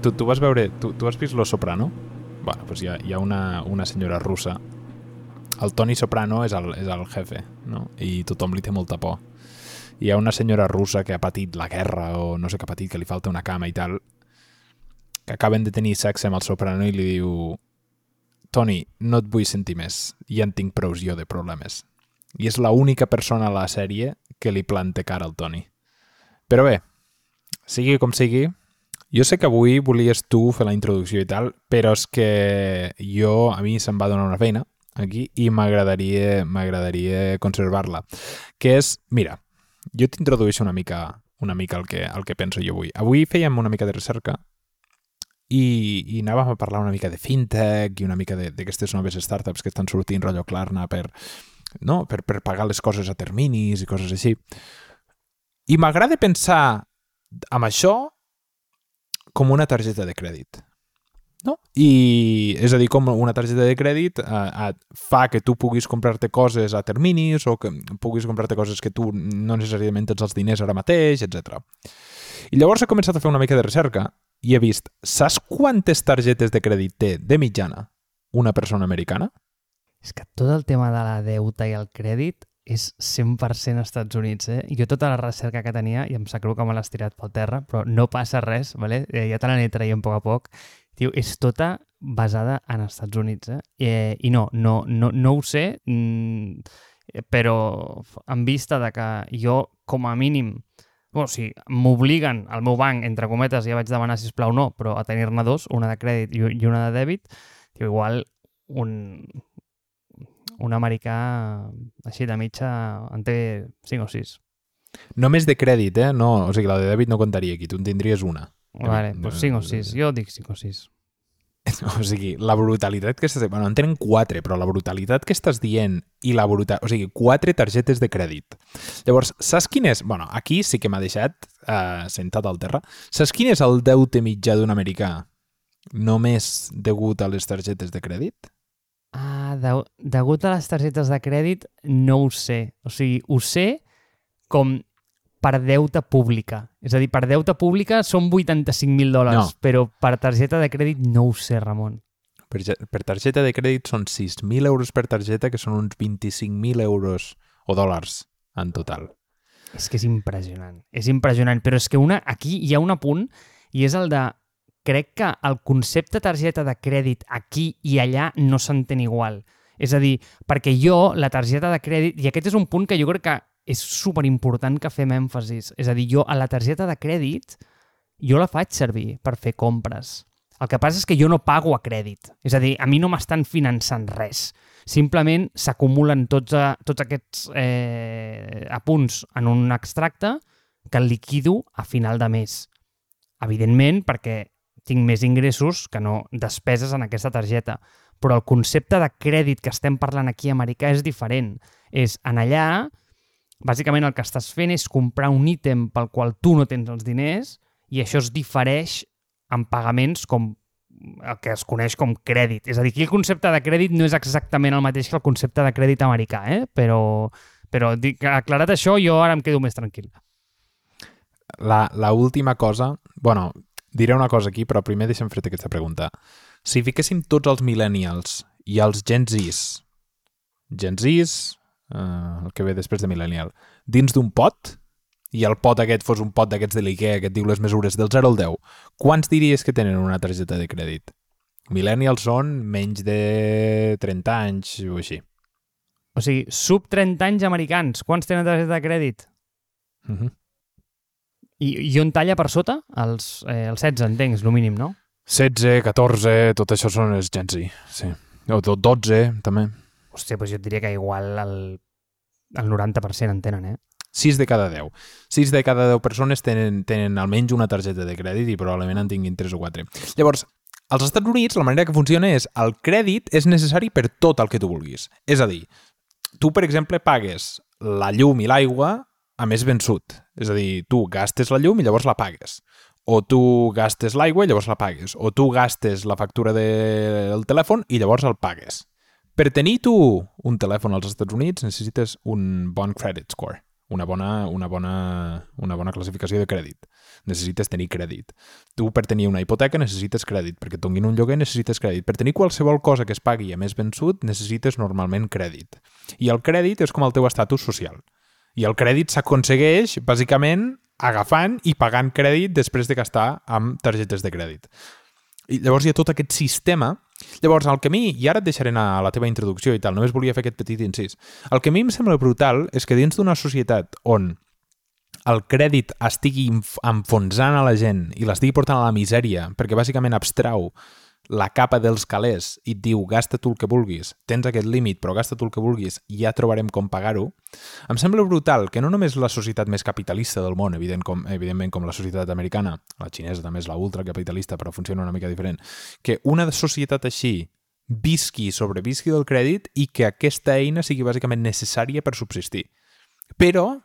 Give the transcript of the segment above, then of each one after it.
tu, tu vas veure... Tu, tu has vist Lo Soprano? Bueno, pues hi ha, hi ha una, una senyora russa. El Tony Soprano és el, és el jefe, no? I tothom li té molta por. Hi ha una senyora russa que ha patit la guerra o no sé què ha patit, que li falta una cama i tal, que acaben de tenir sexe amb el Soprano i li diu Tony, no et vull sentir més, ja en tinc prous jo de problemes. I és la única persona a la sèrie que li plante cara al Tony. Però bé, sigui com sigui, jo sé que avui volies tu fer la introducció i tal, però és que jo, a mi se'm va donar una feina aquí i m'agradaria m'agradaria conservar-la. Que és, mira, jo t'introdueixo una mica una mica el que, el que penso jo avui. Avui fèiem una mica de recerca i, i anàvem a parlar una mica de fintech i una mica d'aquestes noves startups que estan sortint rotllo Klarna per, no? per, per pagar les coses a terminis i coses així. I m'agrada pensar amb això com una targeta de crèdit. No? I és a dir, com una targeta de crèdit eh, eh, fa que tu puguis comprar-te coses a terminis o que puguis comprar-te coses que tu no necessàriament tens els diners ara mateix, etc. I llavors he començat a fer una mica de recerca i he vist, saps quantes targetes de crèdit té de mitjana una persona americana? És que tot el tema de la deuta i el crèdit és 100% Estats Units, eh? Jo tota la recerca que tenia, i em sap greu que me l'has tirat pel terra, però no passa res, vale? Eh, ja te l'aniré traient a poc a poc. Tio, és tota basada en Estats Units, eh? eh I no, no, no, no ho sé, mm, però en vista de que jo, com a mínim, o sigui, m'obliguen al meu banc, entre cometes, ja vaig demanar, si plau no, però a tenir-ne dos, una de crèdit i una de dèbit, tio, igual un, un americà així de mitja en té 5 o 6. Només de crèdit, eh? No, o sigui, la de dèbit no contaria aquí, tu en tindries una. Vale, doncs 5 o 6. Jo dic 5 o 6. O sigui, la brutalitat que estàs... Bueno, en tenen 4, però la brutalitat que estàs dient i la brutalitat... O sigui, 4 targetes de crèdit. Llavors, saps quin és... Bueno, aquí sí que m'ha deixat uh, sentat al terra. Saps quin és el deute mitjà d'un americà només degut a les targetes de crèdit? Ah, de, degut a les targetes de crèdit no ho sé. O sigui, ho sé com per deute pública. És a dir, per deute pública són 85.000 dòlars, no. però per targeta de crèdit no ho sé, Ramon. Per, per targeta de crèdit són 6.000 euros per targeta, que són uns 25.000 euros o dòlars en total. És que és impressionant. És impressionant, però és que una, aquí hi ha un apunt i és el de crec que el concepte targeta de crèdit aquí i allà no s'entén igual. És a dir, perquè jo, la targeta de crèdit, i aquest és un punt que jo crec que és superimportant que fem èmfasis, és a dir, jo a la targeta de crèdit jo la faig servir per fer compres. El que passa és que jo no pago a crèdit. És a dir, a mi no m'estan finançant res. Simplement s'acumulen tots, a, tots aquests eh, apunts en un extracte que el liquido a final de mes. Evidentment, perquè tinc més ingressos que no despeses en aquesta targeta. Però el concepte de crèdit que estem parlant aquí a americà és diferent. És en allà, bàsicament el que estàs fent és comprar un ítem pel qual tu no tens els diners i això es difereix en pagaments com el que es coneix com crèdit. És a dir, aquí el concepte de crèdit no és exactament el mateix que el concepte de crèdit americà, eh? però, però aclarat això, jo ara em quedo més tranquil. La, la última cosa, bueno, Diré una cosa aquí, però primer deixem fer aquesta pregunta. Si fiquéssim tots els millennials i els Gen Zs, Gen Zs, eh, el que ve després de millennial, dins d'un pot, i el pot aquest fos un pot d'aquests de l'IKEA que et diu les mesures del 0 al 10, quants diries que tenen una targeta de crèdit? Millennials són menys de 30 anys o així. O sigui, sub 30 anys americans, quants tenen targeta de crèdit? Uh -huh. I, i on talla per sota? Els, eh, els 16, entenc, és el mínim, no? 16, 14, tot això són els Gen Z, sí. O 12, també. Hòstia, doncs jo et diria que igual el, el 90% en tenen, eh? 6 de cada 10. 6 de cada 10 persones tenen, tenen almenys una targeta de crèdit i probablement en tinguin 3 o 4. Llavors, als Estats Units la manera que funciona és el crèdit és necessari per tot el que tu vulguis. És a dir, tu, per exemple, pagues la llum i l'aigua a més vençut. És a dir, tu gastes la llum i llavors la pagues. O tu gastes l'aigua i llavors la pagues. O tu gastes la factura del telèfon i llavors el pagues. Per tenir tu un telèfon als Estats Units necessites un bon credit score, una bona, una, bona, una bona classificació de crèdit. Necessites tenir crèdit. Tu, per tenir una hipoteca, necessites crèdit. Perquè et donin un lloguer, necessites crèdit. Per tenir qualsevol cosa que es pagui a més vençut, necessites normalment crèdit. I el crèdit és com el teu estatus social. I el crèdit s'aconsegueix, bàsicament, agafant i pagant crèdit després de gastar amb targetes de crèdit. I llavors hi ha tot aquest sistema Llavors, el que a mi, i ara et deixaré anar a la teva introducció i tal, només volia fer aquest petit incís, el que a mi em sembla brutal és que dins d'una societat on el crèdit estigui enfonsant a la gent i l'estigui portant a la misèria, perquè bàsicament abstrau la capa dels calés i et diu gasta tu el que vulguis, tens aquest límit però gasta tu el que vulguis i ja trobarem com pagar-ho, em sembla brutal que no només la societat més capitalista del món, evident com, evidentment com la societat americana, la xinesa també és la ultracapitalista però funciona una mica diferent, que una societat així visqui, sobrevisqui del crèdit i que aquesta eina sigui bàsicament necessària per subsistir. Però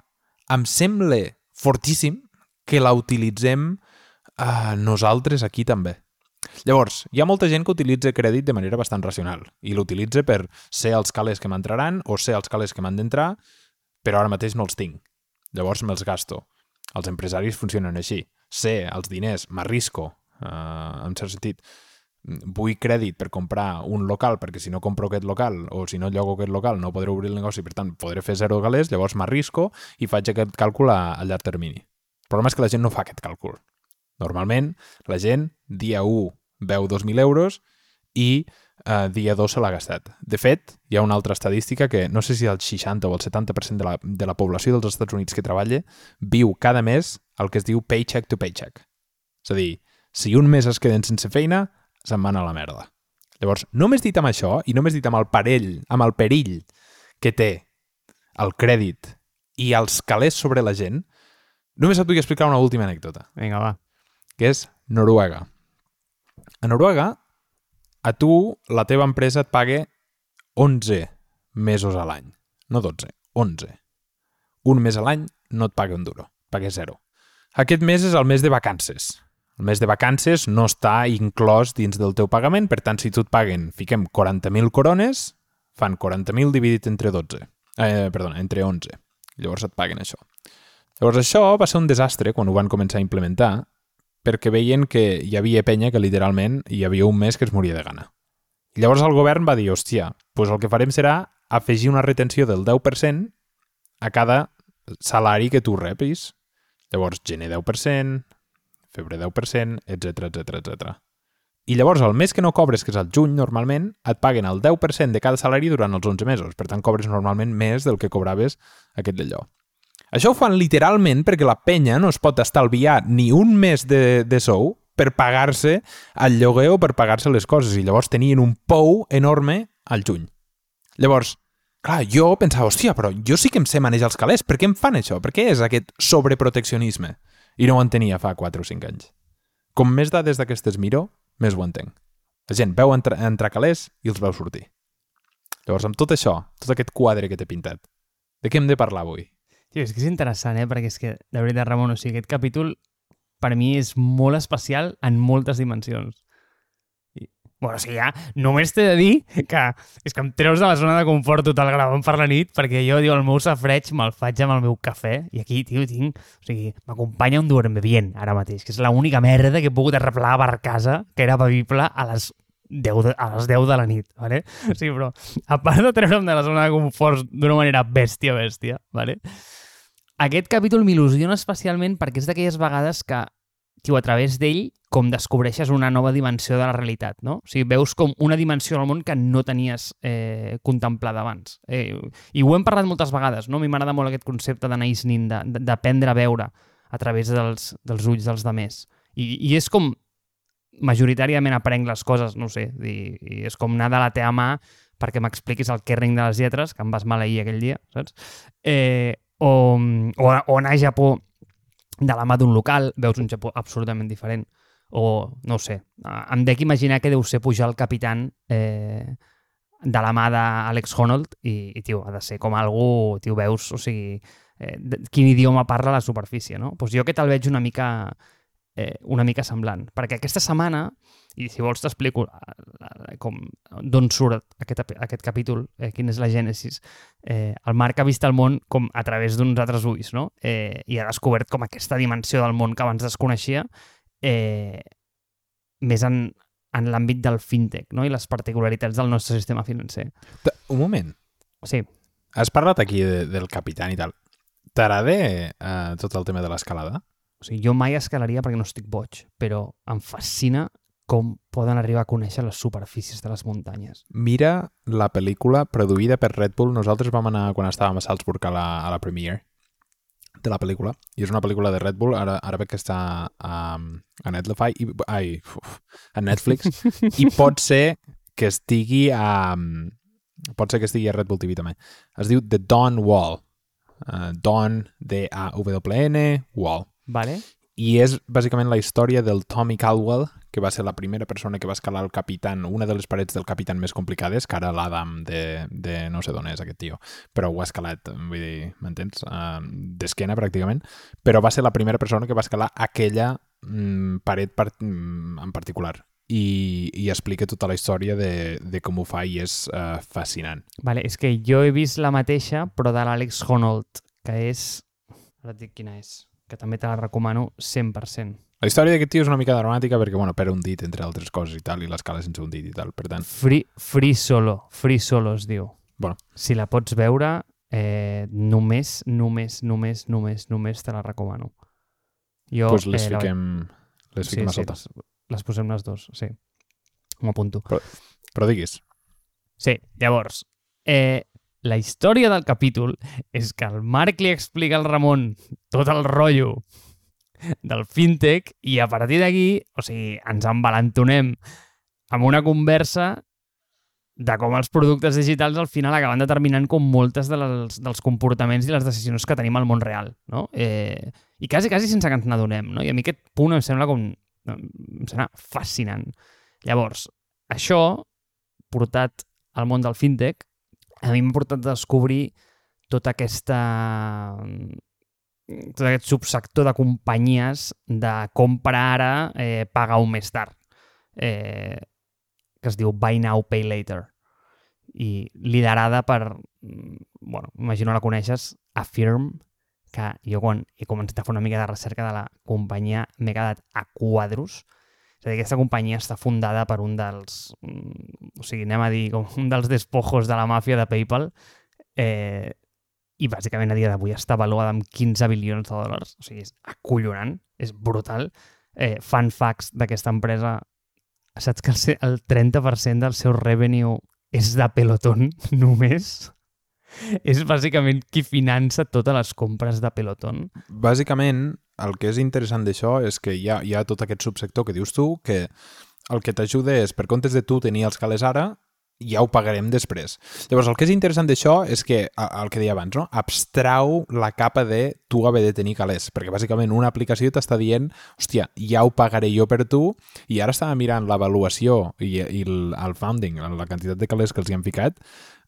em sembla fortíssim que la utilitzem uh, nosaltres aquí també. Llavors, hi ha molta gent que utilitza crèdit de manera bastant racional i l'utilitza per ser els calés que m'entraran o ser els calés que m'han d'entrar, però ara mateix no els tinc. Llavors me'ls gasto. Els empresaris funcionen així. Sé els diners, m'arrisco, eh, en cert sentit. Vull crèdit per comprar un local perquè si no compro aquest local o si no llogo aquest local no podré obrir el negoci, per tant podré fer zero calés, llavors m'arrisco i faig aquest càlcul a, a llarg termini. El problema és que la gent no fa aquest càlcul. Normalment, la gent, dia 1 veu 2.000 euros i eh, dia 2 se l'ha gastat. De fet, hi ha una altra estadística que no sé si el 60 o el 70% de la, de la població dels Estats Units que treballa viu cada mes el que es diu paycheck to paycheck. És a dir, si un mes es queden sense feina, se'n van a la merda. Llavors, només dit amb això, i només dit amb el parell, amb el perill que té el crèdit i els calés sobre la gent, només et vull explicar una última anècdota. Vinga, va. Que és Noruega. A Noruega, a tu la teva empresa et paga 11 mesos a l'any. No 12, 11. Un mes a l'any no et paga un duro, paga zero. Aquest mes és el mes de vacances. El mes de vacances no està inclòs dins del teu pagament, per tant, si tu et paguen, fiquem 40.000 corones, fan 40.000 dividit entre 12. Eh, perdona, entre 11. Llavors et paguen això. Llavors això va ser un desastre quan ho van començar a implementar, perquè veien que hi havia penya que literalment hi havia un mes que es moria de gana. Llavors el govern va dir, hòstia, doncs el que farem serà afegir una retenció del 10% a cada salari que tu repis. Llavors, gener 10%, febrer 10%, etc etc etc. I llavors, el mes que no cobres, que és el juny, normalment, et paguen el 10% de cada salari durant els 11 mesos. Per tant, cobres normalment més del que cobraves aquest d'allò. Això ho fan literalment perquè la penya no es pot estalviar ni un mes de, de sou per pagar-se el lloguer o per pagar-se les coses i llavors tenien un pou enorme al juny. Llavors, clar, jo pensava, hòstia, però jo sí que em sé manejar els calés, per què em fan això? Per què és aquest sobreproteccionisme? I no ho entenia fa 4 o 5 anys. Com més dades d'aquestes miro, més ho entenc. La gent veu entrar, entrar calés i els veu sortir. Llavors, amb tot això, tot aquest quadre que t'he pintat, de què hem de parlar avui? Tio, és que és interessant, eh? Perquè és que, de veritat, Ramon, o sigui, aquest capítol per mi és molt especial en moltes dimensions. I, bueno, o sigui, ja només t'he de dir que és que em treus de la zona de confort total gravant per la nit perquè jo, diu, el meu safreig me'l faig amb el meu cafè i aquí, tio, tinc... O sigui, m'acompanya un dormibient ara mateix, que és l'única merda que he pogut arreplar per casa que era bevible a les 10 de, a les 10 de la nit, ¿vale? Sí, però a part de treure'm de la zona de confort d'una manera bèstia, bèstia, ¿vale? Aquest capítol m'il·lusiona especialment perquè és d'aquelles vegades que, tio, a través d'ell, com descobreixes una nova dimensió de la realitat, no? O sigui, veus com una dimensió del món que no tenies eh, contemplada abans. Eh, I ho hem parlat moltes vegades, no? A mi m'agrada molt aquest concepte d'anar isnint, d'aprendre a veure a través dels, dels ulls dels demés. I, I és com majoritàriament aprenc les coses, no sé, i, i és com anar de la teva mà perquè m'expliquis el kerring de les lletres, que em vas maleir aquell dia, saps? Eh, o, o, o anar a Japó de la mà d'un local, veus un Japó absolutament diferent. O, no sé, em dec imaginar que deu ser pujar el capitán eh, de la mà d'Alex Honnold i, i, tio, ha de ser com algú, tio, veus, o sigui, eh, quin idioma parla la superfície, no? Pues jo que te'l veig una mica, eh, una mica semblant. Perquè aquesta setmana I si vols t'explico eh, com d'on surt aquest, aquest capítol, eh, quin és la gènesis. Eh, el Marc ha vist el món com a través d'uns altres ulls, no? Eh, I ha descobert com aquesta dimensió del món que abans desconeixia eh, més en, en l'àmbit del fintech no? i les particularitats del nostre sistema financer. Un moment. Sí, Has parlat aquí de, del capitán i tal. T'agrada eh, tot el tema de l'escalada? o sigui, jo mai escalaria perquè no estic boig, però em fascina com poden arribar a conèixer les superfícies de les muntanyes. Mira la pel·lícula produïda per Red Bull. Nosaltres vam anar quan estàvem a Salzburg a la, a la premiere de la pel·lícula. I és una pel·lícula de Red Bull. Ara, ara veig que està a, a Netflix. I, ai, uf, a Netflix. I pot ser que estigui a... Pot ser que estigui a Red Bull TV també. Es diu The Dawn Wall. Uh, Dawn, D-A-W-N, Wall. Vale? I és bàsicament la història del Tommy Caldwell, que va ser la primera persona que va escalar el Capitán, una de les parets del Capitán més complicades, que ara l'Adam de, de no sé d'on és aquest tio, però ho ha escalat, vull dir, m'entens? Uh, D'esquena, pràcticament, però va ser la primera persona que va escalar aquella mm, paret part, mm, en particular. I, i explica tota la història de, de com ho fa i és uh, fascinant. Vale, és que jo he vist la mateixa, però de l'Àlex Honnold, que és... Ara et dic quina és, que també te la recomano 100%. La història d'aquest tio és una mica dramàtica perquè, bueno, perd un dit, entre altres coses i tal, i l'escala sense un dit i tal, per tant... Free, free Solo, Free Solo es diu. Bueno. Si la pots veure, eh, només, només, només, només, només te la recomano. Jo, Doncs pues les eh, la- fiquem, les fiquem a sota. les, les posem les dos, sí. M'ho apunto. Però diguis, Sí, llavors, eh, la història del capítol és que el Marc li explica al Ramon tot el rotllo del fintech i a partir d'aquí, o sigui, ens envalentonem amb una conversa de com els productes digitals al final acaben determinant com moltes de les, dels comportaments i les decisions que tenim al món real, no? Eh, I quasi, quasi sense que ens n'adonem, no? I a mi aquest punt em sembla com... em sembla fascinant. Llavors, això, portat al món del fintech, a mi m'ha portat a descobrir tota aquesta tot aquest subsector de companyies de compra ara, eh, paga un més tard, eh, que es diu Buy Now, Pay Later. I liderada per, mm, bueno, imagino la coneixes, Affirm, que jo quan he començat a fer una mica de recerca de la companyia m'he quedat a quadros. És a dir, aquesta companyia està fundada per un dels... mm, O sigui, anem a dir, com un dels despojos de la màfia de PayPal eh, i bàsicament a dia d'avui està valuada amb 15 bilions de dòlars. O sigui, és acollonant, és brutal. Eh, fun facts d'aquesta empresa, saps que el, el 30% del seu revenue és de Peloton només? És bàsicament qui finança totes les compres de Peloton. bàsicament, el que és interessant d'això és que hi ha, hi ha tot aquest subsector que dius tu, que el que t'ajuda és, per comptes de tu tenir els calés ara, ja ho pagarem després. Llavors, el que és interessant d'això és que, el que deia abans, no? abstrau la capa de tu haver de tenir calés, perquè bàsicament una aplicació t'està dient, hòstia, ja ho pagaré jo per tu, i ara estava mirant l'avaluació i, i el, el founding, la quantitat de calés que els hi han ficat,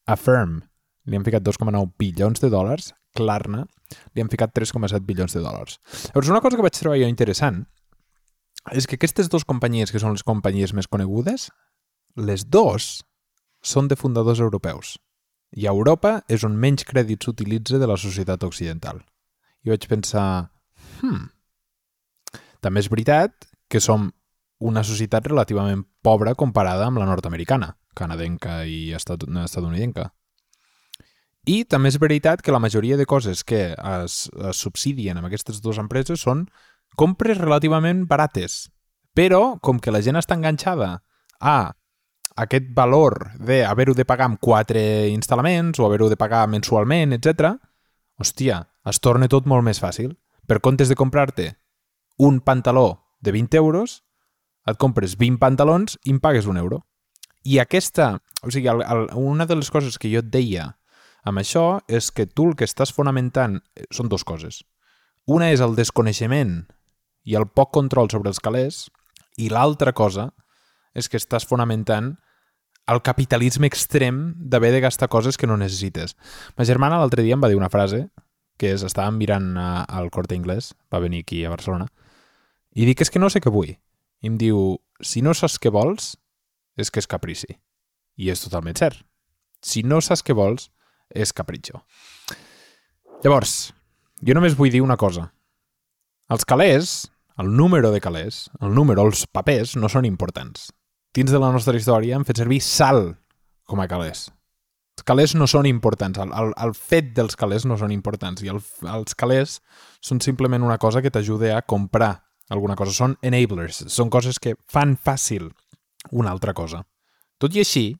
a Firm li han ficat 2,9 bilions de dòlars, Klarna li han ficat 3,7 bilions de dòlars. Llavors, una cosa que vaig trobar jo interessant és que aquestes dues companyies, que són les companyies més conegudes, les dos són de fundadors europeus. I a Europa és on menys crèdit s'utilitza de la societat occidental. I vaig pensar, hmm, també és veritat que som una societat relativament pobra comparada amb la nord-americana, canadenca i estadounidenca. I també és veritat que la majoria de coses que es, es subsidien amb aquestes dues empreses són compres relativament barates. Però, com que la gent està enganxada a aquest valor d'haver-ho de pagar amb quatre instal·laments o haver-ho de pagar mensualment, etc, hòstia, es torna tot molt més fàcil. Per comptes de comprar-te un pantaló de 20 euros, et compres 20 pantalons i em pagues un euro. I aquesta, o sigui, el, el, una de les coses que jo et deia amb això és que tu el que estàs fonamentant eh, són dues coses. Una és el desconeixement i el poc control sobre els calés i l'altra cosa és que estàs fonamentant el capitalisme extrem d'haver de gastar coses que no necessites. Ma germana l'altre dia em va dir una frase que és, estàvem mirant al Corte Inglés, va venir aquí a Barcelona, i dic, és que no sé què vull. I em diu, si no saps què vols, és que és caprici. I és totalment cert. Si no saps què vols, és capritxo. Llavors, jo només vull dir una cosa. Els calés, el número de calés, el número, els papers, no són importants. Dins de la nostra història hem fet servir sal com a calés. Els calés no són importants, el, el, el fet dels calés no són importants i el, els calés són simplement una cosa que t'ajuda a comprar alguna cosa. Són enablers, són coses que fan fàcil una altra cosa. Tot i així,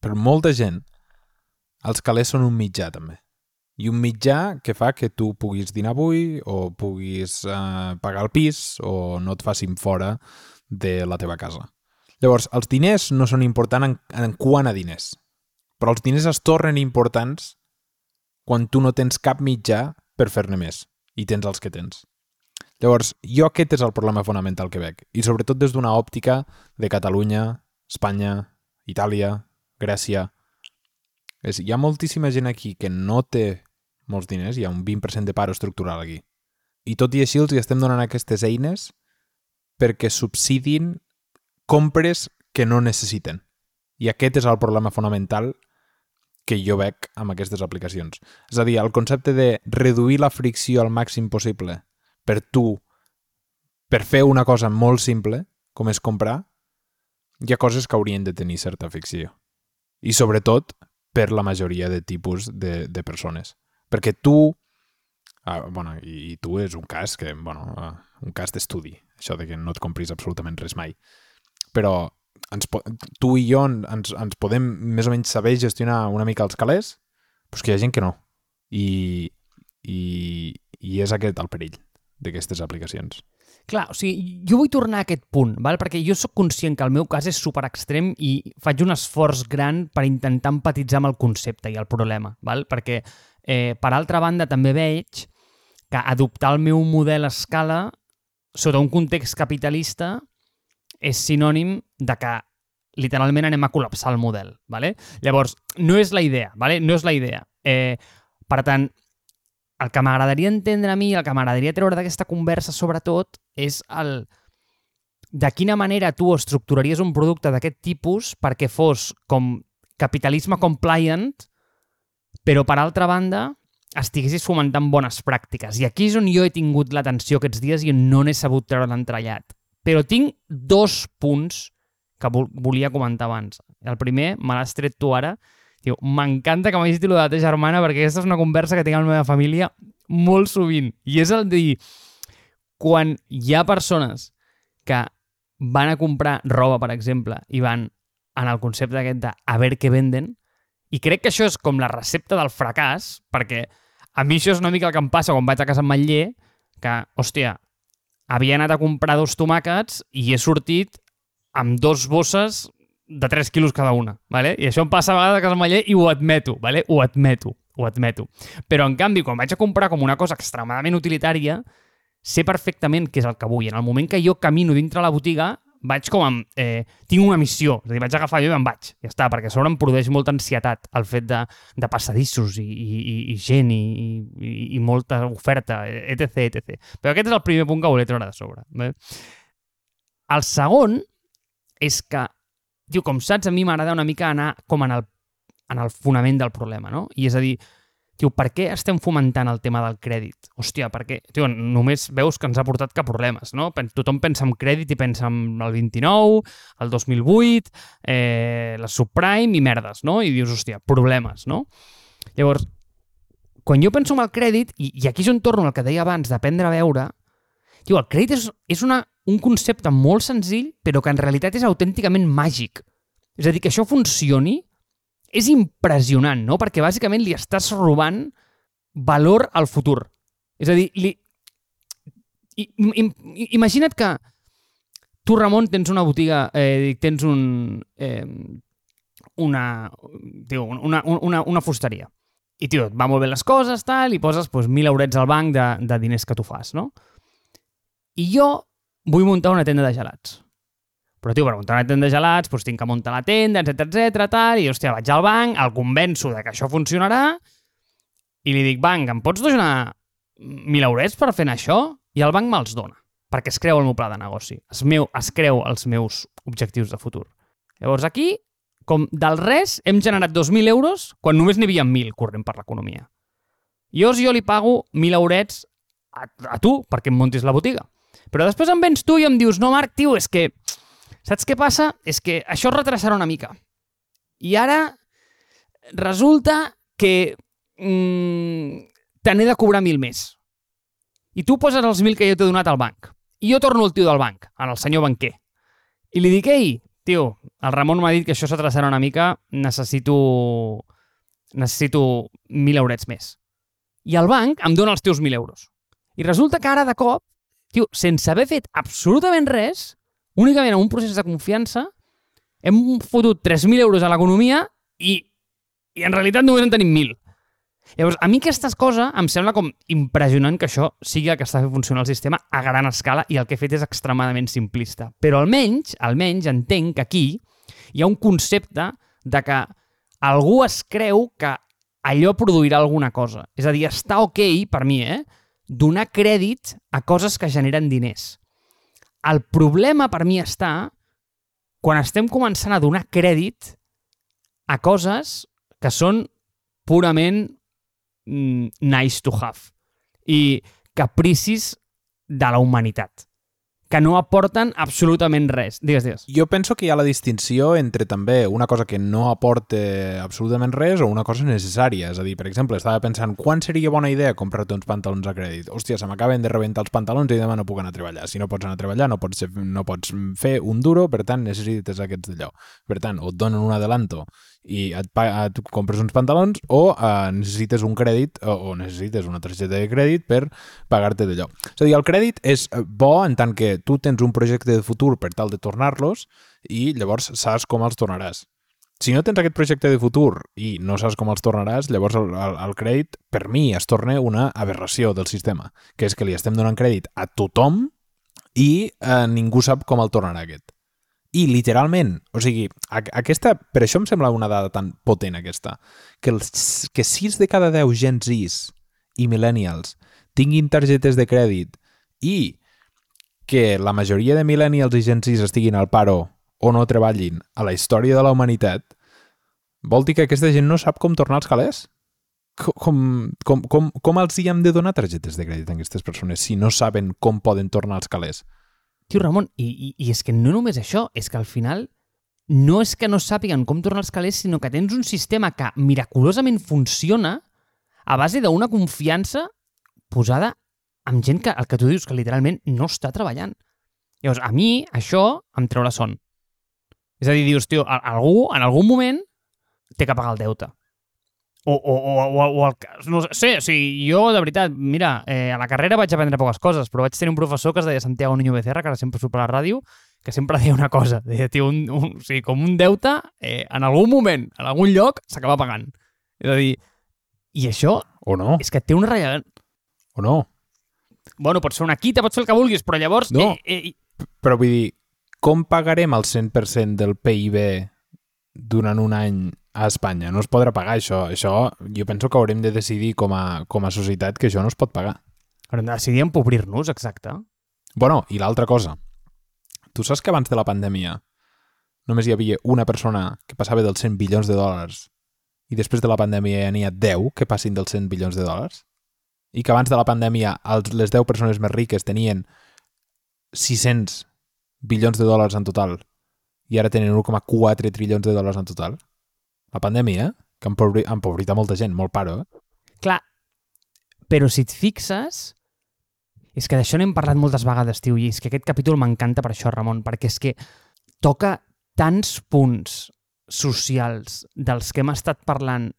per molta gent, els calés són un mitjà també. I un mitjà que fa que tu puguis dinar avui o puguis eh, pagar el pis o no et facin fora de la teva casa. Llavors, els diners no són importants en, en quant a diners, però els diners es tornen importants quan tu no tens cap mitjà per fer-ne més i tens els que tens. Llavors, jo aquest és el problema fonamental que veig, i sobretot des d'una òptica de Catalunya, Espanya, Itàlia, Grècia. És, hi ha moltíssima gent aquí que no té molts diners, hi ha un 20% de paro estructural aquí. I tot i així els hi estem donant aquestes eines perquè subsidin compres que no necessiten. I aquest és el problema fonamental que jo veig amb aquestes aplicacions. És a dir, el concepte de reduir la fricció al màxim possible per tu, per fer una cosa molt simple, com és comprar, hi ha coses que haurien de tenir certa ficció. I sobretot per la majoria de tipus de, de persones. Perquè tu, ah, bueno, i, i tu és un cas que, bueno, ah, un cas d'estudi, això de que no et compris absolutament res mai. Però ens, tu i jo ens, ens podem més o menys saber gestionar una mica els calés, però que hi ha gent que no. I, i, i és aquest el perill d'aquestes aplicacions. Clar, o sigui, jo vull tornar a aquest punt, val? perquè jo sóc conscient que el meu cas és super extrem i faig un esforç gran per intentar empatitzar amb el concepte i el problema, val? perquè eh, per altra banda també veig que adoptar el meu model a escala sota un context capitalista és sinònim de que literalment anem a col·lapsar el model. Vale? Llavors, no és la idea, vale? no és la idea. Eh, per tant, el que m'agradaria entendre a mi, el que m'agradaria treure d'aquesta conversa sobretot, és el de quina manera tu estructuraries un producte d'aquest tipus perquè fos com capitalisme compliant, però per altra banda estiguessis fomentant bones pràctiques. I aquí és on jo he tingut l'atenció aquests dies i no n'he sabut treure l'entrellat. Però tinc dos punts que vol volia comentar abans. El primer, me l'has tret tu ara, Diu, m'encanta que m'hagis dit la teva germana perquè aquesta és una conversa que tinc amb la meva família molt sovint. I és el de dir, quan hi ha persones que van a comprar roba, per exemple, i van en el concepte aquest de a veure què venden, i crec que això és com la recepta del fracàs, perquè a mi això és una mica el que em passa quan vaig a casa amb Matller, que, hòstia, havia anat a comprar dos tomàquets i he sortit amb dos bosses de 3 quilos cada una, ¿vale? I això em passa a vegades a casa Maller i ho admeto, ¿vale? Ho admeto, ho admeto. Però, en canvi, quan vaig a comprar com una cosa extremadament utilitària, sé perfectament què és el que vull. En el moment que jo camino dintre la botiga, vaig com amb... Eh, tinc una missió, és a dir, vaig agafar jo i me'n vaig, ja està, perquè a sobre em produeix molta ansietat el fet de, de passadissos i, i, i, i gent i, i, i molta oferta, etc, etc. Però aquest és el primer punt que volia treure de sobre. Bé? El segon és que Diu, com saps, a mi m'agrada una mica anar com en el, en el fonament del problema, no? I és a dir, Tio, per què estem fomentant el tema del crèdit? Hòstia, perquè, tio, només veus que ens ha portat cap problemes, no? Tothom pensa en crèdit i pensa en el 29, el 2008, eh, la subprime i merdes, no? I dius, hòstia, problemes, no? Llavors, quan jo penso en el crèdit, i, i aquí és on torno al que deia abans d'aprendre a veure, tio, el crèdit és, és una un concepte molt senzill, però que en realitat és autènticament màgic. És a dir, que això funcioni és impressionant, no? Perquè bàsicament li estàs robant valor al futur. És a dir, li... I, im, imagina't que tu, Ramon, tens una botiga, eh, tens un... Eh, una, tio, una, una, una fusteria. I, tio, et va molt bé les coses, tal, i poses pues, mil eurets al banc de, de diners que tu fas, no? I jo vull muntar una tenda de gelats. Però, tio, per muntar una tenda de gelats, doncs tinc que muntar la tenda, etc etc tal, i, hòstia, vaig al banc, el convenço de que això funcionarà, i li dic, banc, em pots donar mil eurets per fer això? I el banc me'ls dona. perquè es creu el meu pla de negoci, es, meu, es creu els meus objectius de futur. Llavors aquí, com del res, hem generat 2.000 euros quan només n'hi havia 1.000 corrent per l'economia. Llavors jo li pago 1.000 eurets a, a tu perquè em montis la botiga. Però després em vens tu i em dius, no Marc, tio, és que... Saps què passa? És que això retrasarà una mica. I ara resulta que mm, te n'he de cobrar 1.000 més. I tu poses els 1.000 que jo t'he donat al banc. I jo torno al tio del banc, al senyor banquer. I li dic, ei, tio, el Ramon m'ha dit que això s'atrasarà una mica, necessito necessito 1.000 eurets més. I el banc em dona els teus 1.000 euros. I resulta que ara, de cop, tio, sense haver fet absolutament res, únicament en un procés de confiança, hem fotut 3.000 euros a l'economia i, i en realitat només en tenim 1.000. Llavors, a mi aquesta cosa em sembla com impressionant que això sigui el que està fent funcionar el sistema a gran escala i el que he fet és extremadament simplista. Però almenys, almenys entenc que aquí hi ha un concepte de que algú es creu que allò produirà alguna cosa. És a dir, està ok, per mi, eh? Donar crèdit a coses que generen diners. El problema per mi està quan estem començant a donar crèdit a coses que són purament mm, nice to have i capricis de la humanitat que no aporten absolutament res. Digues, digues. Jo penso que hi ha la distinció entre també una cosa que no aporta absolutament res o una cosa necessària. És a dir, per exemple, estava pensant quan seria bona idea comprar-te uns pantalons a crèdit? Hòstia, se m'acaben de rebentar els pantalons i demà no puc anar a treballar. Si no pots anar a treballar no pots, no pots fer un duro, per tant necessites aquests d'allò. Per tant, o et donen un adelanto i et, et compres uns pantalons o uh, necessites un crèdit o, o necessites una targeta de crèdit per pagar-te d'allò. És a dir, el crèdit és eh, bo en tant que tu tens un projecte de futur per tal de tornar-los i llavors saps com els tornaràs. Si no tens aquest projecte de futur i no saps com els tornaràs, llavors el, el, el crèdit, per mi, es torna una aberració del sistema, que és que li estem donant crèdit a tothom i eh, ningú sap com el tornarà aquest. I literalment, o sigui, aquesta, per això em sembla una dada tan potent aquesta, que, els, que 6 de cada 10 Gen Zs i Millennials tinguin targetes de crèdit i que la majoria de Millennials i Gen Zs estiguin al paro o no treballin a la història de la humanitat, vol dir que aquesta gent no sap com tornar als calés? Com, com, com, com els hi hem de donar targetes de crèdit a aquestes persones si no saben com poden tornar als calés? Tio, Ramon, i, i, i és que no només això, és que al final no és que no sàpiguen com tornar els calés, sinó que tens un sistema que miraculosament funciona a base d'una confiança posada amb gent que, el que tu dius, que literalment no està treballant. Llavors, a mi, això em treu la son. És a dir, dius, tio, algú, en algun moment, té que pagar el deute. O, o, o, o, o el, no sé, o sigui, jo, de veritat, mira, eh, a la carrera vaig aprendre poques coses, però vaig tenir un professor que es deia Santiago Niño Becerra, que ara sempre surt per la ràdio, que sempre deia una cosa, deia, tio, un, un, o sigui, com un deute, eh, en algun moment, en algun lloc, s'acaba pagant. És a dir, i això... O no. És que té una rellevant... O no. Bueno, pot ser una quita, pot ser el que vulguis, però llavors... No, eh, eh, però vull dir, com pagarem el 100% del PIB durant un any a Espanya. No es podrà pagar això. Això jo penso que haurem de decidir com a, com a societat que això no es pot pagar. Haurem de decidir empobrir-nos, exacte. Bueno, i l'altra cosa. Tu saps que abans de la pandèmia només hi havia una persona que passava dels 100 bilions de dòlars i després de la pandèmia ja n'hi ha 10 que passin dels 100 bilions de dòlars? I que abans de la pandèmia els, les 10 persones més riques tenien 600 bilions de dòlars en total i ara tenen 1,4 trilions de dòlars en total? La pandèmia, que ha empobrit, a molta gent, molt paro, eh? Clar, però si et fixes, és que d'això n'hem parlat moltes vegades, tio, i és que aquest capítol m'encanta per això, Ramon, perquè és que toca tants punts socials dels que hem estat parlant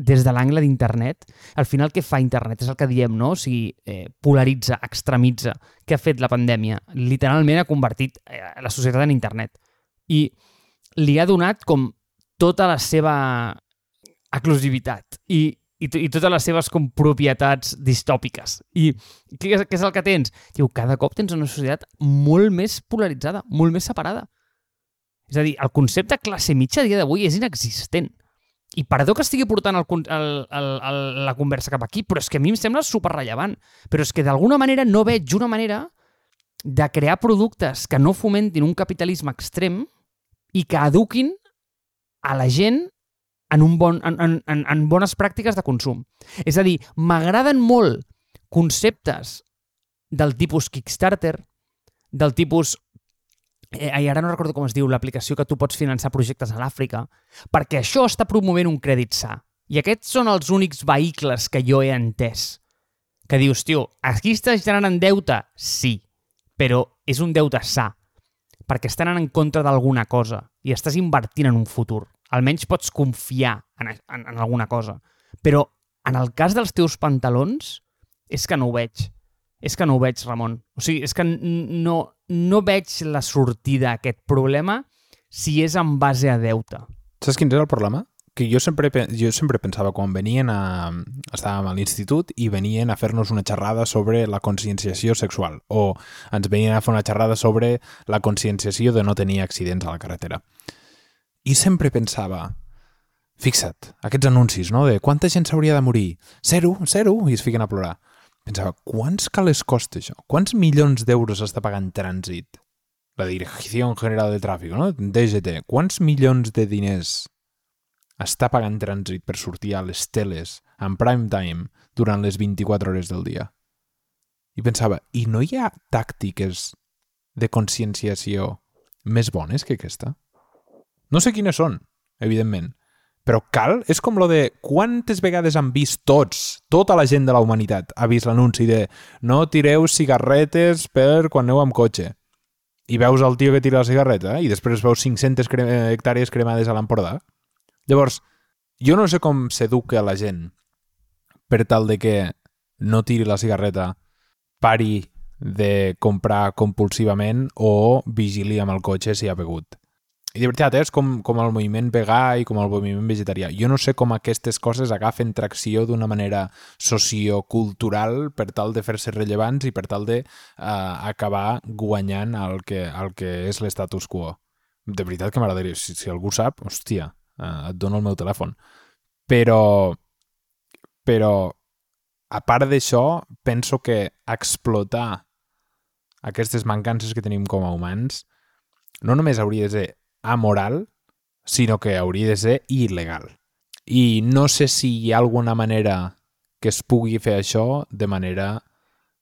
des de l'angle d'internet, al final què fa internet? És el que diem, no? O sigui, eh, polaritza, extremitza. Què ha fet la pandèmia? Literalment ha convertit eh, la societat en internet. I li ha donat com tota la seva exclusivitat i, i, i totes les seves com propietats distòpiques. I què és, què és el que tens? Diu, cada cop tens una societat molt més polaritzada, molt més separada. És a dir, el concepte classe mitja a dia d'avui és inexistent. I perdó que estigui portant el, el, el, el, la conversa cap aquí, però és que a mi em sembla superrellevant. Però és que d'alguna manera no veig una manera de crear productes que no fomentin un capitalisme extrem i que eduquin a la gent en, un bon, en, en, en, bones pràctiques de consum. És a dir, m'agraden molt conceptes del tipus Kickstarter, del tipus... Eh, ara no recordo com es diu l'aplicació que tu pots finançar projectes a l'Àfrica, perquè això està promovent un crèdit sa. I aquests són els únics vehicles que jo he entès. Que dius, tio, aquí estàs generant deute? Sí, però és un deute sa, perquè estan en contra d'alguna cosa i estàs invertint en un futur. Almenys pots confiar en, en, en alguna cosa. Però en el cas dels teus pantalons, és que no ho veig. És que no ho veig, Ramon. O sigui, és que no, no veig la sortida a aquest problema si és en base a deute. Saps quin és el problema? Que jo sempre, jo sempre pensava quan venien a... estàvem a l'institut i venien a fer-nos una xerrada sobre la conscienciació sexual o ens venien a fer una xerrada sobre la conscienciació de no tenir accidents a la carretera. I sempre pensava, fixa't, aquests anuncis, no?, de quanta gent s'hauria de morir? Zero, zero, i es fiquen a plorar. Pensava, quants calés costa això? Quants milions d'euros està pagant trànsit? La Direcció General de Tràfic, no? DGT. Quants milions de diners està pagant trànsit per sortir a les teles en prime time durant les 24 hores del dia? I pensava, i no hi ha tàctiques de conscienciació més bones que aquesta? No sé quines són, evidentment, però cal, és com lo de quantes vegades han vist tots, tota la gent de la humanitat ha vist l'anunci de no tireu cigarretes per quan aneu amb cotxe. I veus el tio que tira la cigarreta i després veus 500 cre hectàrees cremades a l'Empordà. Llavors, jo no sé com s'educa la gent per tal de que no tiri la cigarreta, pari de comprar compulsivament o vigili amb el cotxe si ha begut. I de veritat, eh? és com, com el moviment vegà i com el moviment vegetarià. Jo no sé com aquestes coses agafen tracció d'una manera sociocultural per tal de fer-se rellevants i per tal de uh, acabar guanyant el que, el que és l'estatus quo. De veritat que m'agradaria, si, si algú sap, hòstia, et dono el meu telèfon. Però, però a part d'això, penso que explotar aquestes mancances que tenim com a humans no només hauria de ser amoral, sinó que hauria de ser il·legal. I no sé si hi ha alguna manera que es pugui fer això de manera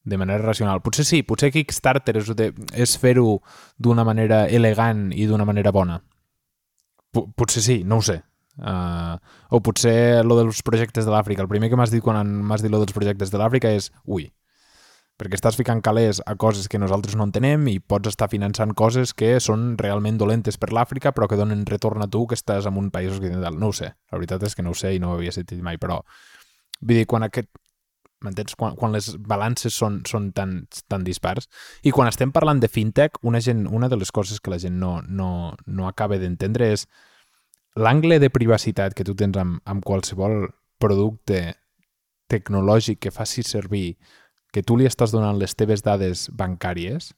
de manera racional. Potser sí, potser Kickstarter és, és fer-ho d'una manera elegant i d'una manera bona. P potser sí, no ho sé. Uh, o potser lo dels projectes de l'Àfrica. El primer que m'has dit quan m'has dit lo dels projectes de l'Àfrica és ui, perquè estàs ficant calés a coses que nosaltres no entenem i pots estar finançant coses que són realment dolentes per l'Àfrica però que donen retorn a tu que estàs en un país occidental. No ho sé, la veritat és que no ho sé i no ho havia sentit mai, però vull dir, quan aquest m'entens? Quan, quan les balances són, són tan, tan dispars. I quan estem parlant de fintech, una, gent, una de les coses que la gent no, no, no acaba d'entendre és l'angle de privacitat que tu tens amb, amb qualsevol producte tecnològic que faci servir que tu li estàs donant les teves dades bancàries,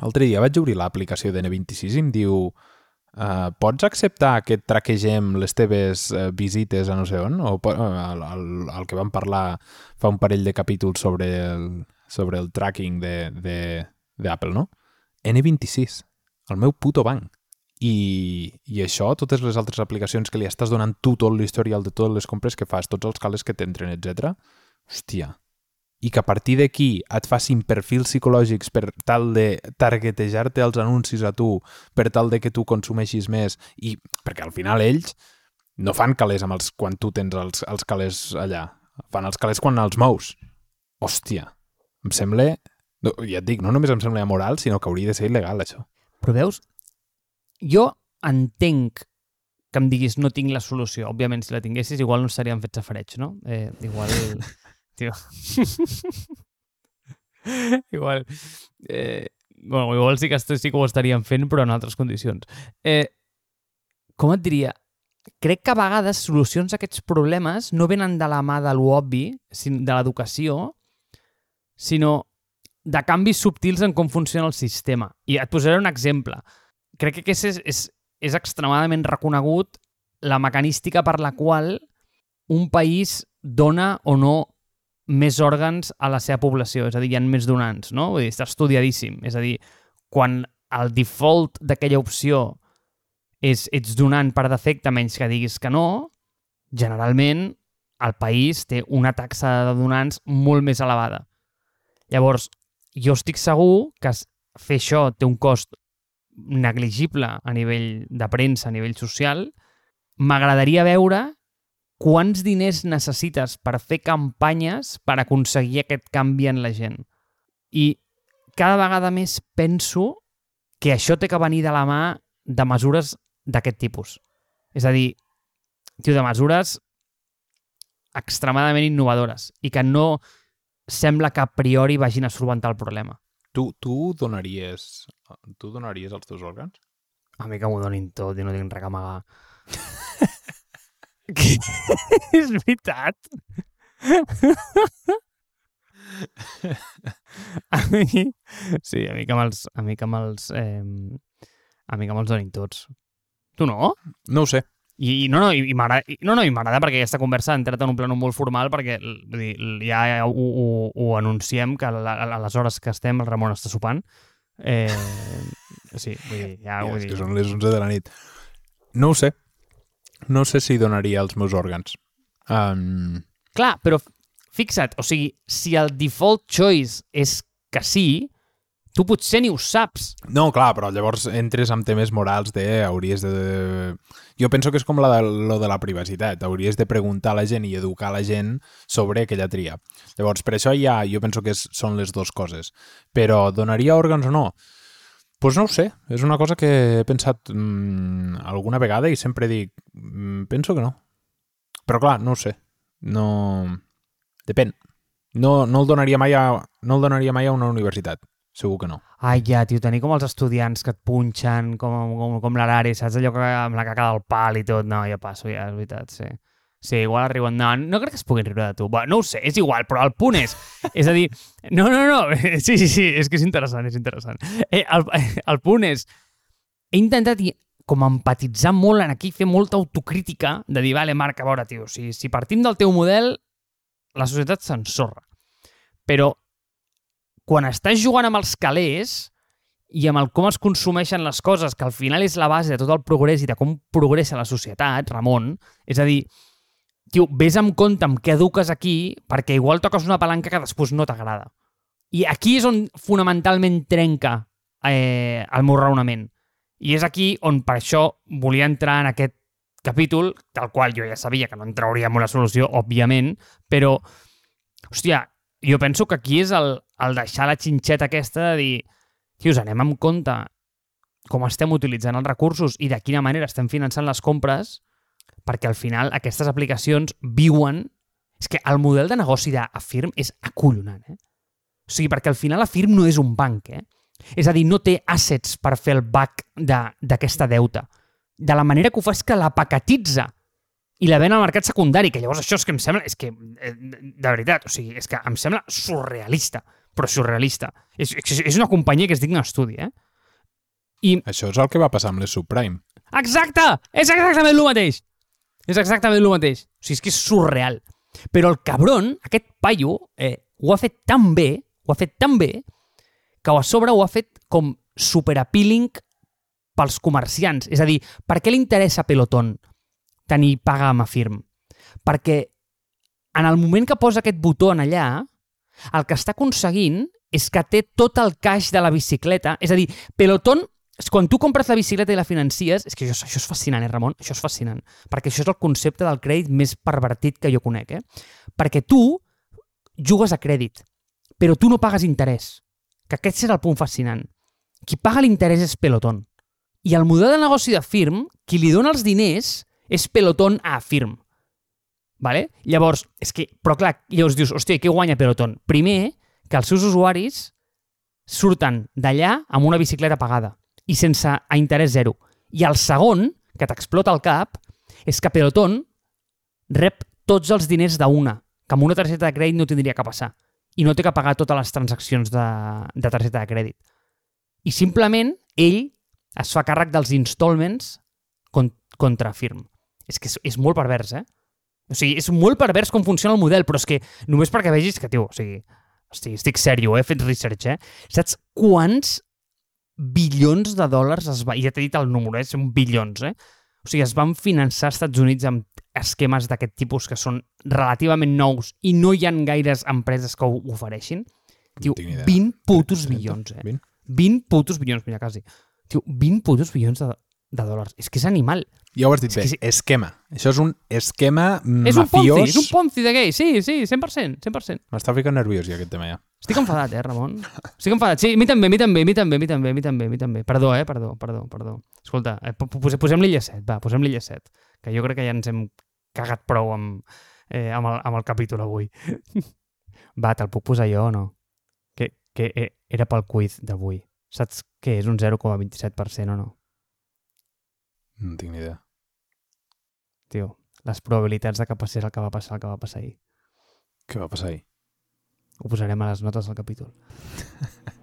l'altre dia vaig obrir l'aplicació de N26 i em diu uh, pots acceptar que traquegem les teves uh, visites a no sé on? O el, el, el que vam parlar fa un parell de capítols sobre el, sobre el tracking d'Apple, no? N26, el meu puto banc. I, I això, totes les altres aplicacions que li estàs donant tu tot l'historial de totes les compres que fas, tots els cales que t'entren, etc. Hòstia, i que a partir d'aquí et facin perfils psicològics per tal de targetejar-te els anuncis a tu, per tal de que tu consumeixis més, i perquè al final ells no fan calés amb els, quan tu tens els, els calés allà, fan els calés quan els mous. Hòstia, em sembla... No, ja et dic, no només em sembla amoral, sinó que hauria de ser il·legal, això. Però veus, jo entenc que em diguis no tinc la solució. Òbviament, si la tinguessis, igual no estaríem fets a freig, no? Eh, igual Tio. igual. Eh, bueno, igual sí que, sí que ho estaríem fent, però en altres condicions. Eh, com et diria? Crec que a vegades solucions a aquests problemes no venen de la mà de l'obvi, de l'educació, sinó de canvis subtils en com funciona el sistema. I et posaré un exemple. Crec que és, és, és extremadament reconegut la mecanística per la qual un país dona o no més òrgans a la seva població, és a dir, hi ha més donants, no? Vull dir, està estudiadíssim. És a dir, quan el default d'aquella opció és ets donant per defecte menys que diguis que no, generalment el país té una taxa de donants molt més elevada. Llavors, jo estic segur que fer això té un cost negligible a nivell de premsa, a nivell social. M'agradaria veure quants diners necessites per fer campanyes per aconseguir aquest canvi en la gent. I cada vegada més penso que això té que venir de la mà de mesures d'aquest tipus. És a dir, tio, de mesures extremadament innovadores i que no sembla que a priori vagin a solventar el problema. Tu, tu donaries tu donaries els teus òrgans? A mi que m'ho donin tot i no tinc res a amagar. que... és veritat? a mi... Sí, a mi que me'ls... A mi que me'ls... Eh, a mi que me'ls donin tots. Tu no? No ho sé. I, i no, no, i, i m'agrada no, no, i m'agrada perquè aquesta conversa ha entrat en un plano molt formal perquè vull dir, ja ho, ho, ho anunciem que a, a les hores que estem el Ramon està sopant eh, sí, vull dir, ja, ja vull és dir. que són les 11 de la nit. No ho sé. No sé si donaria els meus òrgans. Um, Clar, però fixa't, o sigui, si el default choice és que sí, tu potser ni ho saps. no, clar, però llavors entres amb temes morals de hauries de... Jo penso que és com la de, lo de la privacitat. Hauries de preguntar a la gent i educar la gent sobre aquella tria. Llavors, per això ja jo penso que és, són les dues coses. Però donaria òrgans o no? Doncs pues no ho sé. És una cosa que he pensat mmm, alguna vegada i sempre dic, penso que no. Però clar, no ho sé. No... Depèn. No, no, el donaria mai a, no el donaria mai a una universitat. Segur que no. Ai, ja, tio, tenir com els estudiants que et punxen, com, com, com l'Arari, saps allò que, amb la caca del pal i tot? No, ja passo, ja, és veritat, sí. Sí, igual arriben... No, no crec que es puguin riure de tu. Bueno, no ho sé, és igual, però el punt és... és a dir, no, no, no, sí, sí, sí, és que és interessant, és interessant. Eh, el, el punt és... He intentat com empatitzar molt en aquí, fer molta autocrítica de dir, vale, Marc, a veure, tio, si, si partim del teu model, la societat s'ensorra. Però quan estàs jugant amb els calés i amb el com es consumeixen les coses, que al final és la base de tot el progrés i de com progressa la societat, Ramon, és a dir, tio, vés amb compte amb què eduques aquí perquè igual toques una palanca que després no t'agrada. I aquí és on fonamentalment trenca eh, el meu raonament. I és aquí on per això volia entrar en aquest capítol, del qual jo ja sabia que no en trauríem una solució, òbviament, però, hòstia, jo penso que aquí és el, el deixar la xinxeta aquesta de dir, tios, anem amb compte com estem utilitzant els recursos i de quina manera estem finançant les compres, perquè al final aquestes aplicacions viuen... És que el model de negoci d'Afirm és acollonant, eh? O sigui, perquè al final Afirm no és un banc, eh? És a dir, no té assets per fer el back de- d'aquesta deuta. De la manera que ho fa és que la paquetitza i la ven al mercat secundari, que llavors això és que em sembla... És que, eh, de veritat, o sigui, és que em sembla surrealista, però surrealista. És, és, és una companyia que és digna d'estudi, eh? I Això és el que va passar amb les subprime. Exacte! És exactament el mateix! És exactament el mateix. O sigui, és que és surreal. Però el cabron, aquest paio, eh, ho ha fet tan bé, ho ha fet tan bé, que a sobre ho ha fet com superappealing pels comerciants. És a dir, per què li interessa a Peloton tenir paga amb Afirm? Perquè en el moment que posa aquest botó en allà, el que està aconseguint és que té tot el caix de la bicicleta. És a dir, Peloton quan tu compres la bicicleta i la financies, és que això, això és fascinant, eh, Ramon? Això és fascinant. Perquè això és el concepte del crèdit més pervertit que jo conec, eh? Perquè tu jugues a crèdit, però tu no pagues interès. Que aquest és el punt fascinant. Qui paga l'interès és Peloton. I el model de negoci de Firm, qui li dona els diners és Peloton a Firm. Vale? Llavors, és que, però clar, llavors dius, hòstia, què guanya Peloton? Primer, que els seus usuaris surten d'allà amb una bicicleta pagada i sense a interès zero. I el segon, que t'explota el cap, és que Peloton rep tots els diners d'una, que amb una targeta de crèdit no tindria que passar. I no té que pagar totes les transaccions de, de targeta de crèdit. I simplement ell es fa càrrec dels installments con, contra firm. És que és, és molt pervers, eh? O sigui, és molt pervers com funciona el model, però és que només perquè vegis que, tio, o sigui, hosti, estic sèrio, eh? he fet research, eh? Saps quants bilions de dòlars es va... Ja t'he dit el número, eh? Són bilions, eh? O sigui, es van finançar als Estats Units amb esquemes d'aquest tipus que són relativament nous i no hi han gaires empreses que ho ofereixin. Tio, tinc ni idea. 20 putos bilions, eh? 20? 20 putos bilions, mira, quasi. Tio, 20 putos bilions de, de dòlars. És que és animal. Ja ho has dit És bé, que sí. esquema. Això és un esquema És un mafiós. Ponzi, és un Ponzi de gay. Sí, sí, 100%, 100%. M'està ficant nerviós ja aquest tema ja. Estic enfadat, eh, Ramon? Estic enfadat. Sí, mi també, mi també, mi també, mi també, mi també, mi també. Perdó, eh, perdó, perdó, perdó. Escolta, eh, po- pose- posem l'illa 7, va, posem l'illa 7, que jo crec que ja ens hem cagat prou amb, eh, amb, el, amb el capítol avui. va, te'l puc posar jo o no? Que, que eh, era pel quiz d'avui. Saps què és un 0,27% o no? No tinc ni idea. Tio, les probabilitats de que passés el que va passar el que va passar ahir. Què va passar ahir? Ho posarem a les notes del capítol.